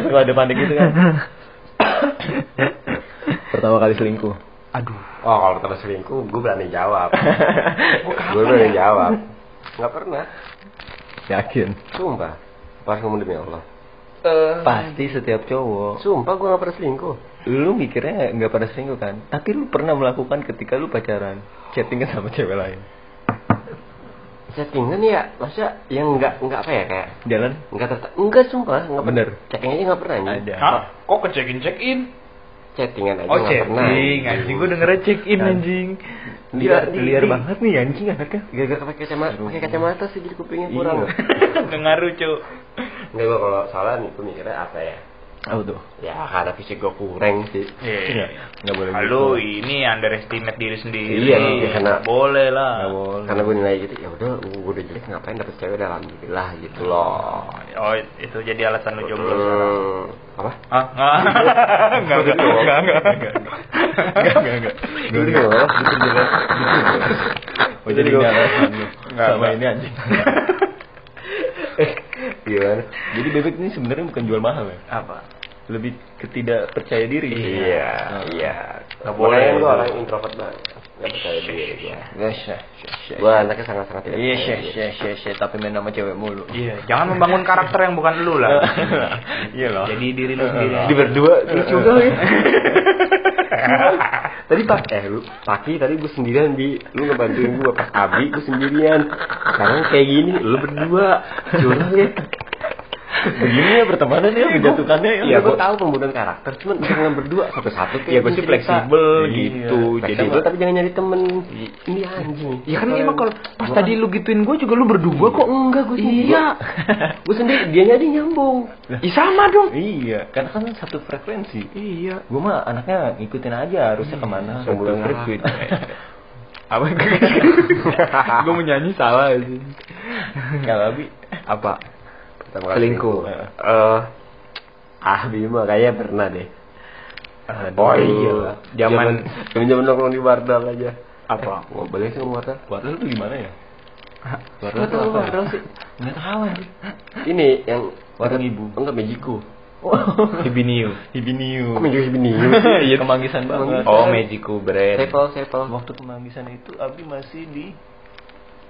Suka ada panik gitu kan. pertama kali selingkuh. Aduh. oh kalau terus selingkuh gue berani jawab gue berani jawab nggak pernah Yakin. sumpah pas ngomong demi Allah Pasti setiap cowok. sumpah gue nggak pernah selingkuh Lu mikirnya nggak pada selingkuh kan? Tapi lu pernah melakukan ketika lu pacaran, chattingan sama cewek lain. settingan ya masa yang nggak nggak apa ya kayak Jalan nggak tertak nggak sumpah nggak Bener. chatting aja nggak pernah anjing. ada. Hah? Kok ke check in check in? Chattingan aja Oh nggak pernah chatting, anjing gue check in anjing. Liar, Di- liar banget nih anjing anaknya. Gak pakai kacamata, pakai kacamata sih jadi kupingnya kurang. Iya. Nggak ngaruh cuy. Enggak gua kalau salah nih, gua mikirnya apa ya? Apa tuh? Ya karena fisik gua kurang sih. Iya, nggak boleh Halo, gitu. ini underestimate diri sendiri. Iya, iya, karena- Nggak boleh lah. Nggak boleh. Karena gua nilai gitu, ya udah gua udah jelek ngapain dapet cewek dalam alhamdulillah gitu loh. Oh, itu jadi alasan lu jomblo sekarang. Hmm, apa? Ah, enggak. Enggak, enggak, enggak, enggak, enggak. Enggak, enggak, enggak. Gua udah ngomong. Oh jadi enggak alasan lu Nggak, sama nggak. ini anjing. Gimana? Jadi bebek ini sebenarnya bukan jual mahal ya. Apa? Lebih ketidak percaya diri. Iya, Nah. iya. Nggak boleh. gua orang introvert banget. Gak percaya diri gua. Yes, yes, yes, yes. Gua anaknya sangat-sangat tidak Yes, percaya yes, diri. yes, yes, yes, tapi main nama cewek mulu. Iya, jangan membangun karakter yang bukan lu lah. Iya loh. Jadi diri lu sendiri. Di berdua lucu banget. tadi pak eh lu pagi tadi gue sendirian di lu ngebantuin gue pas abi gue sendirian sekarang kayak gini lu berdua curang ya Begini ya pertemanan ya, menjatuhkannya ya. Iya, gue tahu pembunuhan karakter, cuman jangan berdua satu-satu Iya, gue sih fleksibel Iya, gitu. Jadi Fleksibel tapi jangan nyari temen. Ini anjing. Ya kan emang kalau pas tadi lu gituin gue juga lu berdua kok. enggak gue sendiri. Iya. gue sendiri dia nyari nyambung. Ih sama dong. Iya, karena kan satu frekuensi. Iya. Gue mah anaknya ngikutin aja harusnya ke mana. Satu neraka. frekuensi. Apa? gue menyanyi salah sih. Kalau Abi, Apa? Pertama kali Selingkuh. Eh ah Bima kayaknya pernah deh. Aduh. Oh iya. Zaman- zaman zaman nongkrong di Bardal aja. Apa? Mau boleh sih ngomong Bardal? Warna tuh gimana ya? Tuh tahu apa? Bardal sih. Nggak tahu. Ini yang Warung ibu. Enggak Mejiku. Hibiniu. Hibiniu. Kok Mejiku Hibini? Iya, kemanggisan banget. Oh, Magiku brand. Sepel, sepel. Waktu kemanggisan itu Abi masih di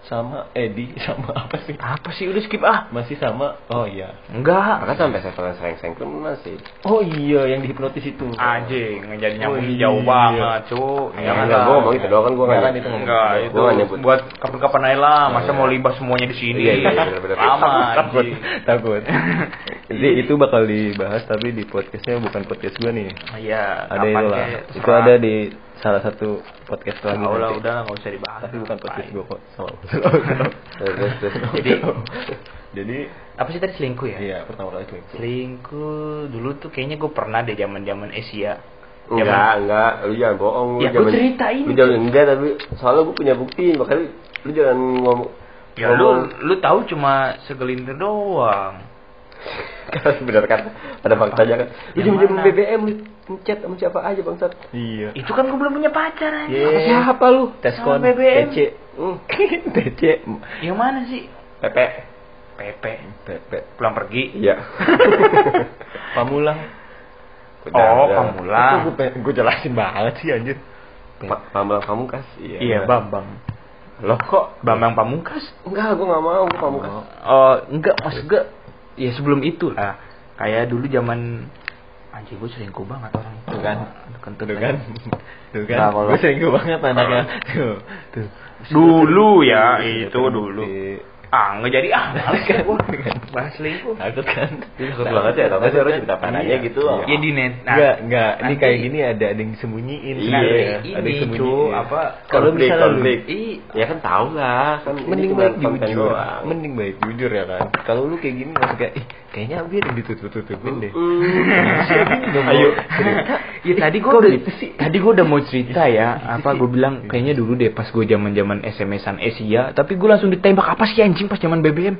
sama Edi sama apa sih? Apa sih udah skip ah? Masih sama Oh iya. Enggak. Maka sampai sering-sering pun masih. Oh iya yang dihipnotis itu. Anjing, ngejadi nyambung Oh, iya. jauh banget, cu. Ya, enggak, gue ngomong itu doang kan gue Jangan nggak itu. Enggak, Gua itu buat kapan-kapan aja lah. Masa Iya. mau libas semuanya di sini? Iya, iya. Lama, takut takut jadi itu bakal dibahas tapi di podcastnya bukan podcast gua nih Iya, ada itu lah itu ada di salah satu podcast lagi Tahu lah, udah nggak usah dibahas. tapi bukan podcast gua kok. Jadi, jadi apa sih tadi selingkuh ya Iya, pertama kali itu. selingkuh dulu tuh kayaknya gue pernah deh zaman zaman Asia Enggak, enggak, lu jangan bohong. Ya, gua jangan- cerita ini. Lu jangan enggak, tapi soalnya gue punya bukti, makanya lu jangan ngomong. ya lu lu tahu cuma segelintir doang Kan benar kan, ada faktanya kan. Lu jam-jam? BBM ngechat sama siapa aja bangsat. Iya. itu kan gue belum punya pacar aja Iya. Siapa lu? Teskon, BBM. TC. Hmm. TC. yang mana sih Pepe. Pepe Pepe. pulang pergi Iya. Pamulang. oh Udah, pamulang Itu gue gue jelasin banget sih anjir. Pa- Pamulang Pamungkas. Iya. iya bambang loh kok bambang pamungkas Enggak, gue enggak mau Pamungkas. oh enggak mas enggak ya sebelum itu lah kayak dulu zaman anjing gue selingkuh banget orang Tuh kan. kentut Tuh kan. Tuh kan. Nah, kalau- Gue selingkuh banget anaknya. Tuh. Tuh. dulu ya itu dulu Iya. Ah nggak jadi. Ah males kan. Gue bahas selingkuh. Takut kan? Takut banget ya, tapi sih orang cerita panahnya gitu. ya di net. Nah, enggak, enggak. Ini kayak gini ada ada yang disembunyiin. Iya, nah, Iya, ada yang cu disembunyiin. apa Kalau misalnya lu konflik. i Ya kan tau lah, kan mending baik jujur. mending baik jujur ya kan. Kalau lu kayak gini masuk kayak ih kayaknya Abi ada ditutup tutupin deh ayo. Ya tadi gue udah tadi gue udah mau cerita ya. Apa gue bilang kayaknya dulu deh pas gue zaman zaman SMS-an Asia. Tapi gue langsung ditembak apa sih anjing pas zaman BBM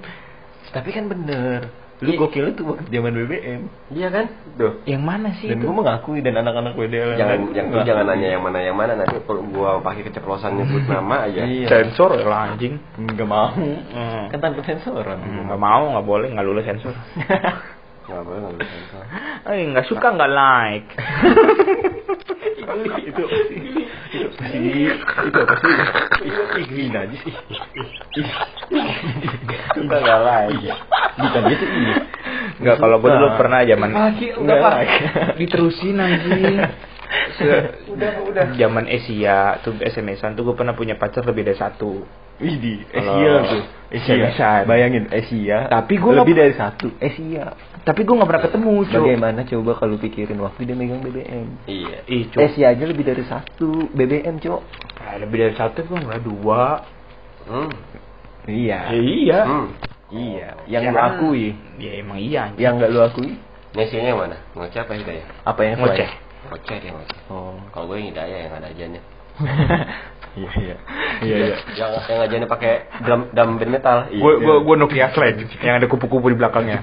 tapi kan bener lu Iya. gokil itu waktu zaman BBM Iya kan? Tuh. yang mana sih dan itu gue mengakui dan anak-anak WDL Jangan lain yang mengakui. jangan nanya yang mana yang mana nanti kalau gua pakai keceplosan nyebut nama aja. Iya. sensor lah anjing nggak mau Hmm. kan tanpa sensoran Hmm, nggak mau nggak boleh nggak lulus sensor Enggak boleh enggak boleh sensor. eh nggak suka nggak like itu itu sih itu apa sih ih ih najis ih ih Kita enggak lain. iya. Bukan gitu iya. Nggak kalau gue dulu pernah zaman enggak like. Diterusin anjing. Se- Udah, udah. zaman Asia tuh SMS-an tuh gue pernah punya pacar lebih dari satu. Wih di Kalau Asia tuh. Asia. Bayangin Asia. Tapi gua lebih dari satu. Asia. Tapi gue nggak pernah ketemu cuy bagaimana coba kalau pikirin waktu dia megang BBM Iya. ih cuy Asia aja lebih dari satu BBM cok Ah, lebih dari satu gue nggak dua. Hmm. Iya ya, iya Hmm. iya yang Ya lu akui ya emang iya yang nggak lu akui Nesinya yang mana? Ngoceh apa hidayah? apa yang ngoceh? Ngoceh dia ngoceh. oh Kalau gue yang hidayah yang ada ajannya. iya iya iya iya Yang yang ajannya pakai drum drum band metal. gue gue gue Nokia Slang yang ada kupu-kupu di belakangnya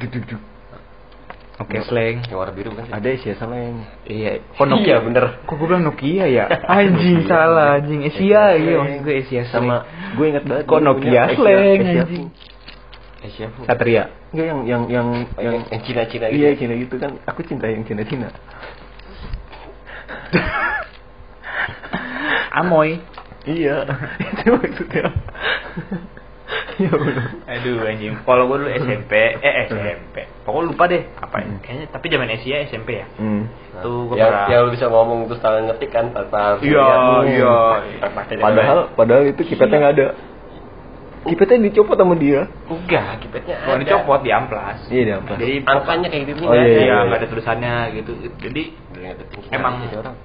Nokia Slang Yang warna biru kan? ada Asia Seleng iya. Kok Nokia bener. kok gue bilang Nokia ya? Anjing salah anjing. Asia iya maksud gue Asia sama gue ingat banget kok Nokia Slang anjing? Asia. Satria. Enggak yang yang yang yang yang Cina-Cina gitu. iya Cina gitu kan. Aku cinta yang Cina Cina Amoy. Iya. Itu maksudnya ya Aduh anjing. Kalau gue dulu SMP, eh SMP. Pokoknya lupa deh apa ya. Kayaknya tapi zaman Asia SMP ya. hmm. Tuh gue yang, pernah. lu bisa ngomong terus tangan ngetik kan tanpa Iya, iya. padahal padahal itu kipetnya nggak ada kipetnya dicopot sama dia enggak, kipetnya Ada. mau dicopot di amplas. iya dia apa Jadi angkanya kayak gitu Oh, iya, iya, iya. nggak ada tulisannya gitu. Jadi Emang- orang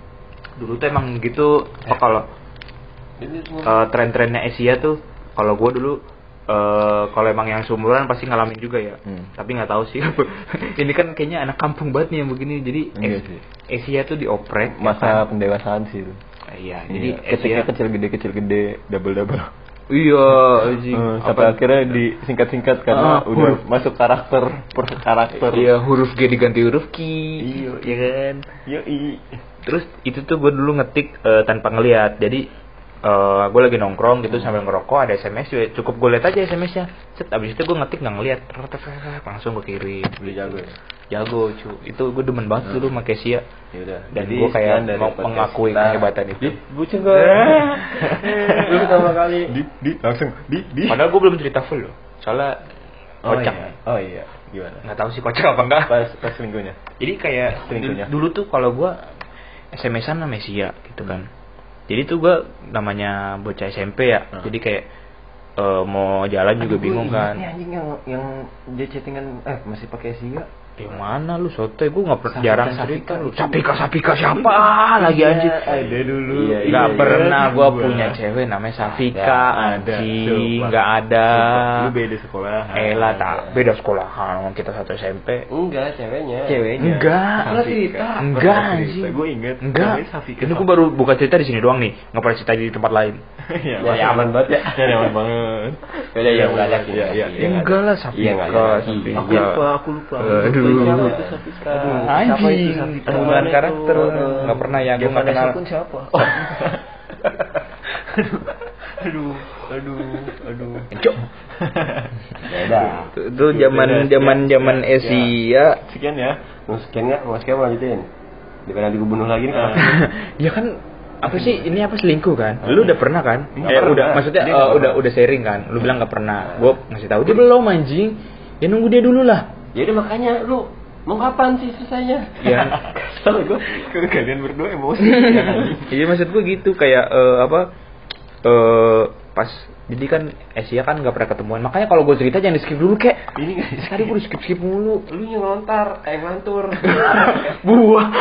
dulu tuh emang gitu. Apa kalau Ini semua eh, tren-trennya Asia tuh kalau gue dulu eh kalau emang yang seumuran pasti ngalamin juga ya. Hmm. Tapi nggak tahu sih. Ini kan kayaknya anak kampung banget nih yang begini. Jadi Iya sih. Asia tuh dioprek. masa pendewasaan sih itu Iya, jadi jadi ketika Asia kecil gede kecil gede double double Iya, anjing. Eh, sampai Apa- akhirnya disingkat singkat karena Ah, udah huruf. masuk karakter per karakter Iya, huruf G diganti huruf Q. Iya. ya kan? Yoi. Terus itu tuh gue dulu ngetik eh, tanpa ngeliat. Jadi eh gue lagi nongkrong gitu sambil ngerokok ada SMS juga cukup gue lihat aja SMS-nya. Set abis itu gue ngetik nggak ngeliat. Langsung gue kirim. beli jago ya Jago cu. Itu gue demen banget dulu sama Kesia. ya udah Dan Jadi gue kayak mau mengakui kita. kehebatan itu. Di, bucin gue lu pertama kali di di langsung di di Padahal gue belum cerita full loh. Soalnya oh kocak. iya oh iya gimana Nggak tahu sih kocak apa enggak. pas pas selingkuhnya Jadi kayak dulu, dulu tuh kalau gua SMS-an sama Sia gitu kan. Jadi tuh gua namanya bocah SMP ya. Hmm. Jadi kayak eh, mau jalan juga Aduh, bingung gua kan. anjing yang yang dia chattingan eh masih pakai Asia Yang mana lu sotoy? Gue nggak pernah Sapika, jarang Sapika. cerita lu. Sapika, Sapika siapa lagi anjing? Ada dulu. Iya, iya, Gak iya. pernah gue punya cewek namanya Safika Ada, ada. anjing, nggak ada. Lu beda sekolah. Elah tak beda sekolahan kita satu SMP. Enggak, ceweknya. Ceweknya. Enggak. Pernah cerita. Enggak anjing. Gue inget. Enggak. Ini gue baru buka cerita di sini doang nih. Nggak pernah cerita di tempat lain. ya, Ya, ya, aman banget ya. Ya, nyaman banget. Udah ya enggak ada. Iya, iya. Iya, Enggak lah. Iya, enggak ada. Safika. Aku lupa, aku lupa. Aduh. Siapa itu Safika? Anjing. Siapa itu Safika? Pembunuhan karakter. Nggak pernah ya. Gue nggak kenal. pun siapa? aduh, aduh, aduh. Cok. Beda. Itu zaman zaman zaman Asia. Sekian ya. Sekian nggak? Mau sekian mau lanjutin? Daripada nanti gue bunuh lagi nih. Ah. ya kan apa sih ini apa selingkuh kan? Lu udah pernah kan? Nggak eh pernah. udah maksudnya Dia eh, nggak udah pernah. udah sharing kan? Lu bilang nggak pernah. Gua ngasih tahu dia belum anjing. Ya nunggu dia dulu lah. Ya udah makanya lu mau kapan sih selesainya? Ya. Kesel gue. Kalian berdua emosi. Iya maksud gua gitu kayak eh, apa eh pas jadi kan Asia kan nggak pernah ketemuan makanya kalau gue cerita jangan di skip dulu kek Ini tadi gue di skip skip mulu lu nyelontar, eh ngelantur. gua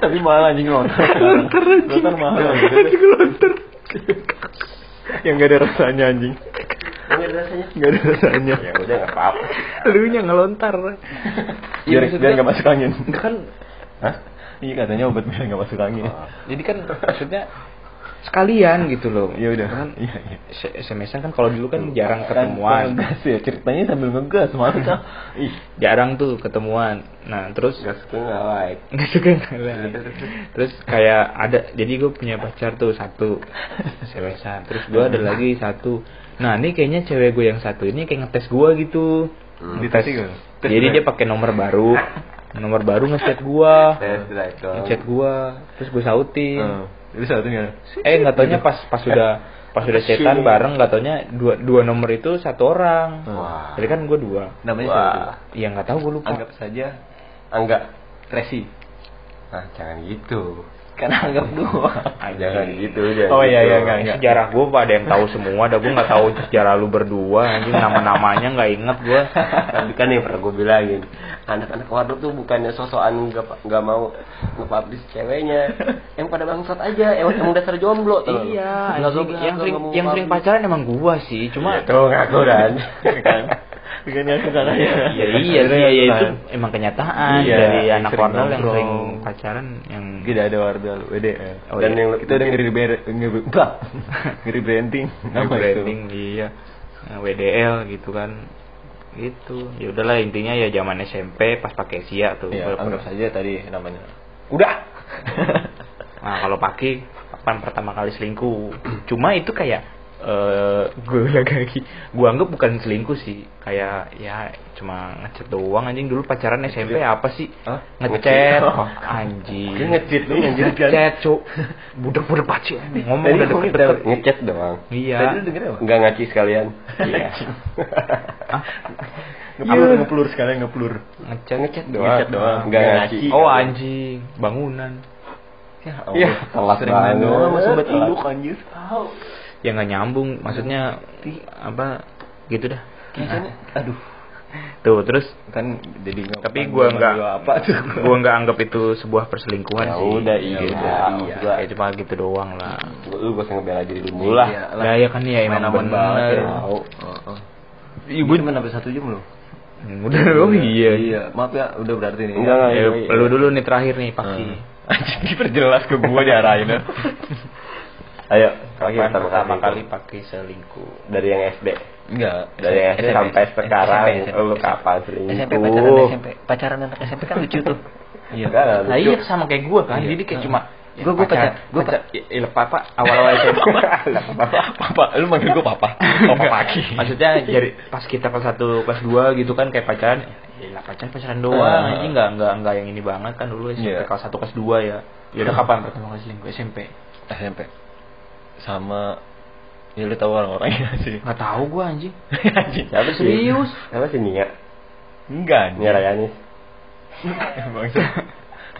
Tapi mahal anjing lontar. Lontar Lontar mahal. anjing lontar Yang gak ada rasanya anjing. Enggak ada rasanya. Gak ada rasanya. Ya udah enggak apa-apa. lu nya ngelontar Biar, maksud biar gua- gak masuk angin. Enggak kan Hah? Iya katanya obat biar gak masuk angin. jadi kan maksudnya sekalian gitu loh Ya udah. kan Iya, iya. SMS-an kan kalau dulu kan jarang Kan ketemuan ngegas ya ceritanya sambil ngegas malah kan. Ih, jarang tuh ketemuan nah terus Enggak suka enggak like. nggak suka ngalah. terus kayak ada jadi gue punya pacar tuh satu SMS-an terus gue ada lagi satu nah ini kayaknya cewek gue yang satu ini kayak ngetes gue gitu Hmm. Dites jadi dia pakai nomor baru nomor baru ngechat gua dong. ngechat gua terus gue sautin Heeh. Itu satunya. eh nggak taunya pas pas sudah pas sudah chatan bareng nggak taunya dua dua nomor itu satu orang Wah. jadi kan gue dua Namanya Wah. siapa? tuh? ya nggak tahu gue lupa Anggap saja Enggak. Tracy. Nah, jangan gitu. Kan anggap dua. Jangan gitu, jangan Oh iya gitu. iya enggak enggak. sejarah gue ada yang tahu semua. Ada gue nggak tahu sejarah lu berdua anjing. Nama namanya nggak inget gue Tapi kan yang pernah gue bilangin Anak-anak warnet tuh bukannya sosokan nggak nggak mau nge-publish ceweknya. Yang pada bangsat aja, emang, emang dasar jomblo tuh iya yang sering yang sering pacaran emang gua sih cuma Tuh ngaku kan kan. Bukannya aku kan ya. ya iya sih ya, ya itu emang kenyataan Iya, dari yang anak warna yang sering pacaran yang Tidak ada wardal WDL. Oh, Dan iya. yang kita udah ngeri ngeri branding. Nama branding iya. WDL gitu kan. Gitu. Ya udahlah intinya ya zaman SMP pas pakai sia tuh. Iya, Gua- anggap saja tadi namanya. udah. Nah kalau Paki kapan pertama kali selingkuh. Cuma itu kayak eh gue lagi gue anggap bukan selingkuh sih. Kayak ya cuma ngechat doang. Anjing dulu pacaran SMP apa sih? Hah? ngechat. Oh. anjing. Dia ngechat lu, anjir, kan? ngechat cuk. Budak budak paci ngomong Tadi udah deket-deket kita ngechat doang. Iya. Tadi lu denger apa? Enggak ngaci sekalian. Iya. Ngeplur, Iya. ngeplur sekalian ngeplur. ngechat. Ngechat doang. Ngechat doang. Nggak ngaci oh anjing. Bangunan. Ya, Iya, telat banget. sama sobat induk anjir. Ya nggak nyambung maksudnya apa gitu dah Kayaknya aduh. tuh terus Kan jadi tapi gua nggak apa tuh. gua nggak anggap itu sebuah perselingkuhan Ya sih udah, iya, Gitu. iya. kayak cuma gitu doang lah Lu gak usah ngebela diri lu mulu lah Iya. lah ya kan ya Main emang aman banget bener ya. Tahu. Heeh. Iya, Gue cuma sampai satu jam loh. Hmm, udah oh iya Iya, maaf ya, udah berarti nih. Enggak, iya, iya. lu dulu nih terakhir nih pasti Hmm. Diperjelas ke gua diarahin. Ayo, kapan kapan pertama kali pakai selingkuh dari yang SD Enggak, dari SD sampai sekarang lu kapan selingkuh SMP pacaran SMP. Pacaran anak SMP kan lucu tuh. Iya kan Nah iya sama kayak gua kan, Iya. jadi kayak cuma Gua- gua pacar- gua pacar, ya, ya, papa awal-awal SMP. Papa, lu manggil gua papa. Papa pagi. Maksudnya jadi pas kita kelas satu kelas dua gitu kan kayak pacaran, ya lah pacaran pacaran doang, Ah. aja nggak nggak nggak yang ini banget kan dulu SMP Iya. kelas satu kelas dua ya. Ya udah kapan pertama kali selingkuh SMP? SMP. Sama ya lu tahu orang-orangnya sih. Nggak tahu gua anjing. Anjing. Siapa sih? Serius? Siapa sih Nia? Enggak, Nia Rayanis. Bangsa.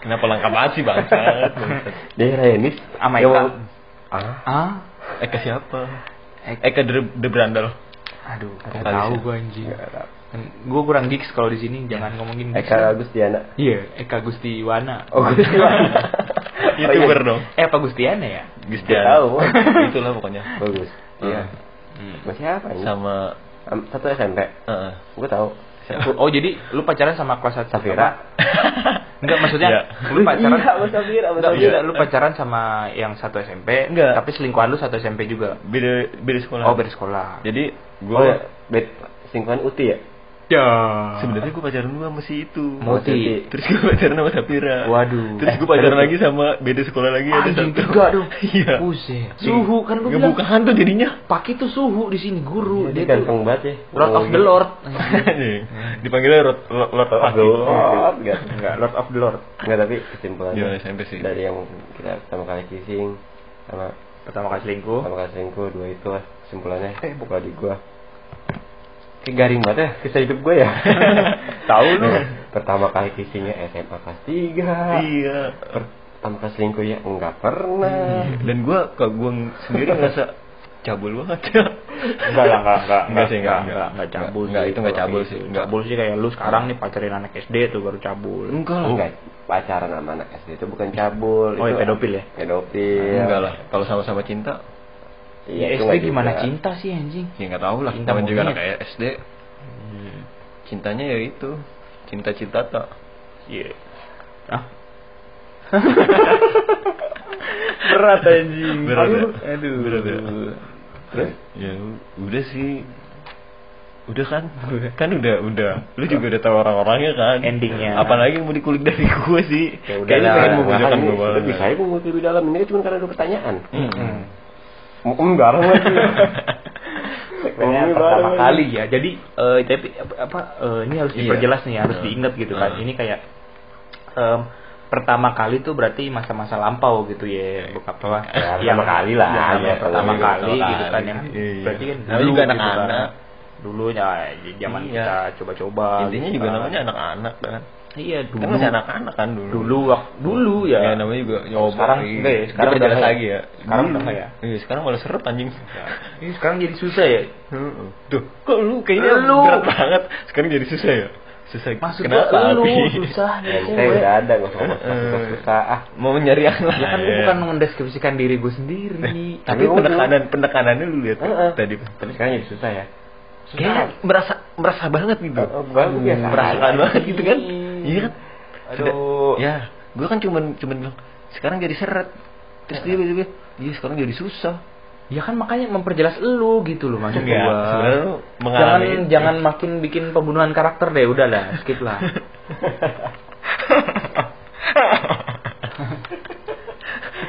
Kenapa lengkap banget sih bangsat? Nia Rayanis? Sama Ya, Eka. Ah, Ah, Eka siapa? Eka. Eka de, de Brandel. aduh, nggak tahu gua anjing. tahu. Gue kurang gigs kalau di sini, jangan ngomongin. Eka Agustiana. Iya, Eka Gustiwana. Oh, Gustiwana. Youtuber dong. Eh, apa Gustiana ya? Gustian. Tahu. Itulah pokoknya. Bagus. Iya. Hmm. Masih apa ini? Sama Am- Satu SMP. Heeh. Gue tahu. Oh, jadi lu pacaran sama kelas satu Safira. Enggak, maksudnya Iya. lu pacaran Iya, sama Safira, sama Enggak, Safira. enggak, lu pacaran sama yang satu SMP, Enggak. tapi selingkuhan lu satu SMP juga. beda beda sekolah. Oh, beda sekolah. Jadi gue Oh, ya. Bet singkuan Uti ya? Ya. sebenarnya gue pacaran dulu sama si itu. Muti. Terus gue pacaran sama Safira. Waduh. Terus gue pacaran lagi sama beda sekolah lagi ada Anjing satu. tiga dong. Iya. Buset. Suhu kan gue bilang. bukan tuh jadinya. Paki tuh suhu di sini guru. Dia Dia tuh ganteng banget ya. Lord of the Lord. Nih, Dipanggilnya Lord Lord, of the Lord. Enggak. Enggak, Lord of the Lord. Enggak, tapi kesimpulannya Iya, SMP sih. dari yang kita pertama kali kissing sama Pertama kali selingkuh. pertama kali selingkuh dua itu lah kesimpulannya eh bukan di gua kayak garing banget ya kisah hidup gue ya Tahu lu. pertama kali kissingnya SMA kelas 3 Iya. pertama kali selingkuh ya enggak pernah Dan gue kalau gue sendiri ngerasa cabul banget ya. Enggak lah, enggak, enggak, Enggak sih, enggak, enggak, cabul. Enggak, itu enggak cabul kayak sih, enggak. Cabul sih kayak lu sekarang nih pacarin anak SD tuh baru cabul. Enggak lah. enggak pacaran sama anak SD itu bukan cabul Oh, itu ya, pedofil ya? pedofil Enggak lah. Kalau sama-sama cinta, Itu SD nggak gimana juga. cinta sih anjing? ya nggak tahu lah. Cinta juga anak kayak SD. Cintanya ya itu. Cinta-cinta tak. Iya. Ah. Berat anjing. Berat ya? Aduh. Aduh. Berat ya? Terus? Ya udah sih. Udah kan? Kan udah, udah. Lu juga udah tahu orang-orangnya kan. Endingnya. Apalagi yang mau dikulik dari gue sih. Ya udah Kayaknya pengen mau bujukan gue banget. aja gue ngulik lebih dalam ini cuma karena ada pertanyaan Hmm. Mau enggak orang lagi Segmennya Ngomongin pertama kali ya. Jadi eh tapi apa, eh, ini harus Iya. diperjelas nih, harus Nah. diingat gitu kan. Nah. Ini kayak em, pertama kali tuh berarti masa-masa lampau gitu ya, bukan apa? Ya, pertama kali lah. Ya, Ya, pertama kali kali. gitu kan yang Iya. berarti kan Namanya juga gitu anak-anak. kan. Dulu ya zaman Iya. kita coba-coba. Intinya gitu juga kan. namanya anak-anak kan. Iya, dulu. Kan masih anak-anak kan dulu. Dulu wak- dulu ya. Ya namanya juga nyoba. Sekarang iya. enggak ya, sekarang udah jelas lagi ya. Sekarang udah enggak ya? Iya, sekarang malah seret anjing. Ini sekarang jadi susah ya. Heeh. Tuh, kok lu kayaknya Lu. berat banget. Sekarang jadi susah ya? Susah. Maksud Kenapa? lu susah Ya, saya udah ada nggak usah susah ah Mau nyari yang lain. Ya kan gue bukan mendeskripsikan diri gue sendiri nih. Tapi penekanan pendekanannya lu lihat tadi. tapi sekarang jadi susah ya Kayaknya merasa merasa banget gitu. Oh, biasa Merasakan aja. banget gitu kan? Iya kan? Sudah- Aduh. Ya, gua kan cuman cuman bilang sekarang jadi seret. Terus dia tiba iya sekarang jadi susah. Ya kan makanya memperjelas lu gitu loh maksud Enggak, gua. sebenarnya lu jangan mengalami itu. jangan makin bikin pembunuhan karakter deh, udahlah, skip lah.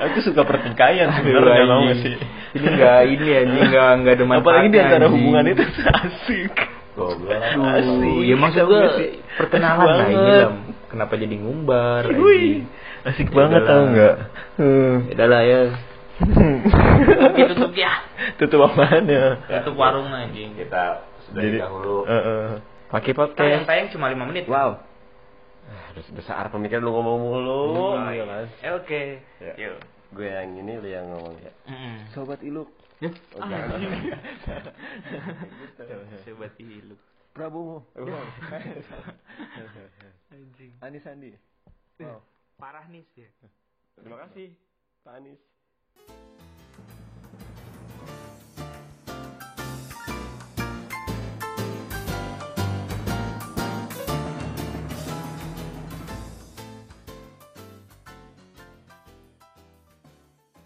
Aku suka pertikaian sebenarnya mau sih. Ini enggak ini anjing enggak enggak ada manfaatnya. Apalagi di antara hubungan itu asik. Goblok Asik, ya maksud sih? perkenalan lah. Lam. Kenapa jadi ngumbar? Wih, asik Ya banget tau enggak? Hmm. Ya udahlah ya. Oke, tutup ya. Tutup apaan ya? Tutup warung anjing. kita sudah Jadi, dahulu Heeh. Pakai Tayang podcast. tayang cuma 5 menit. wow ah, udah besar pemikiran lu ngomong mulu iya iya. Eh, Oke. Ya. Yuk. gue yang ini lu yang ngomong ya sobat iluk Ya. Oh. Sobat iluk. Prabowo. Anjing. Anis Sandi. Parah nih ya. terima kasih Pak Anies